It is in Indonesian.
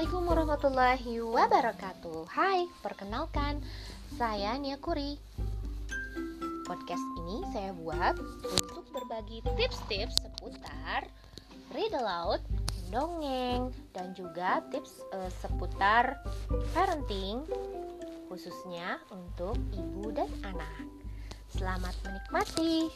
Assalamualaikum warahmatullahi wabarakatuh Hai, perkenalkan Saya Nia Kuri Podcast ini saya buat untuk berbagi tips-tips seputar read aloud, dongeng, dan juga tips uh, seputar parenting khususnya untuk ibu dan anak. Selamat menikmati.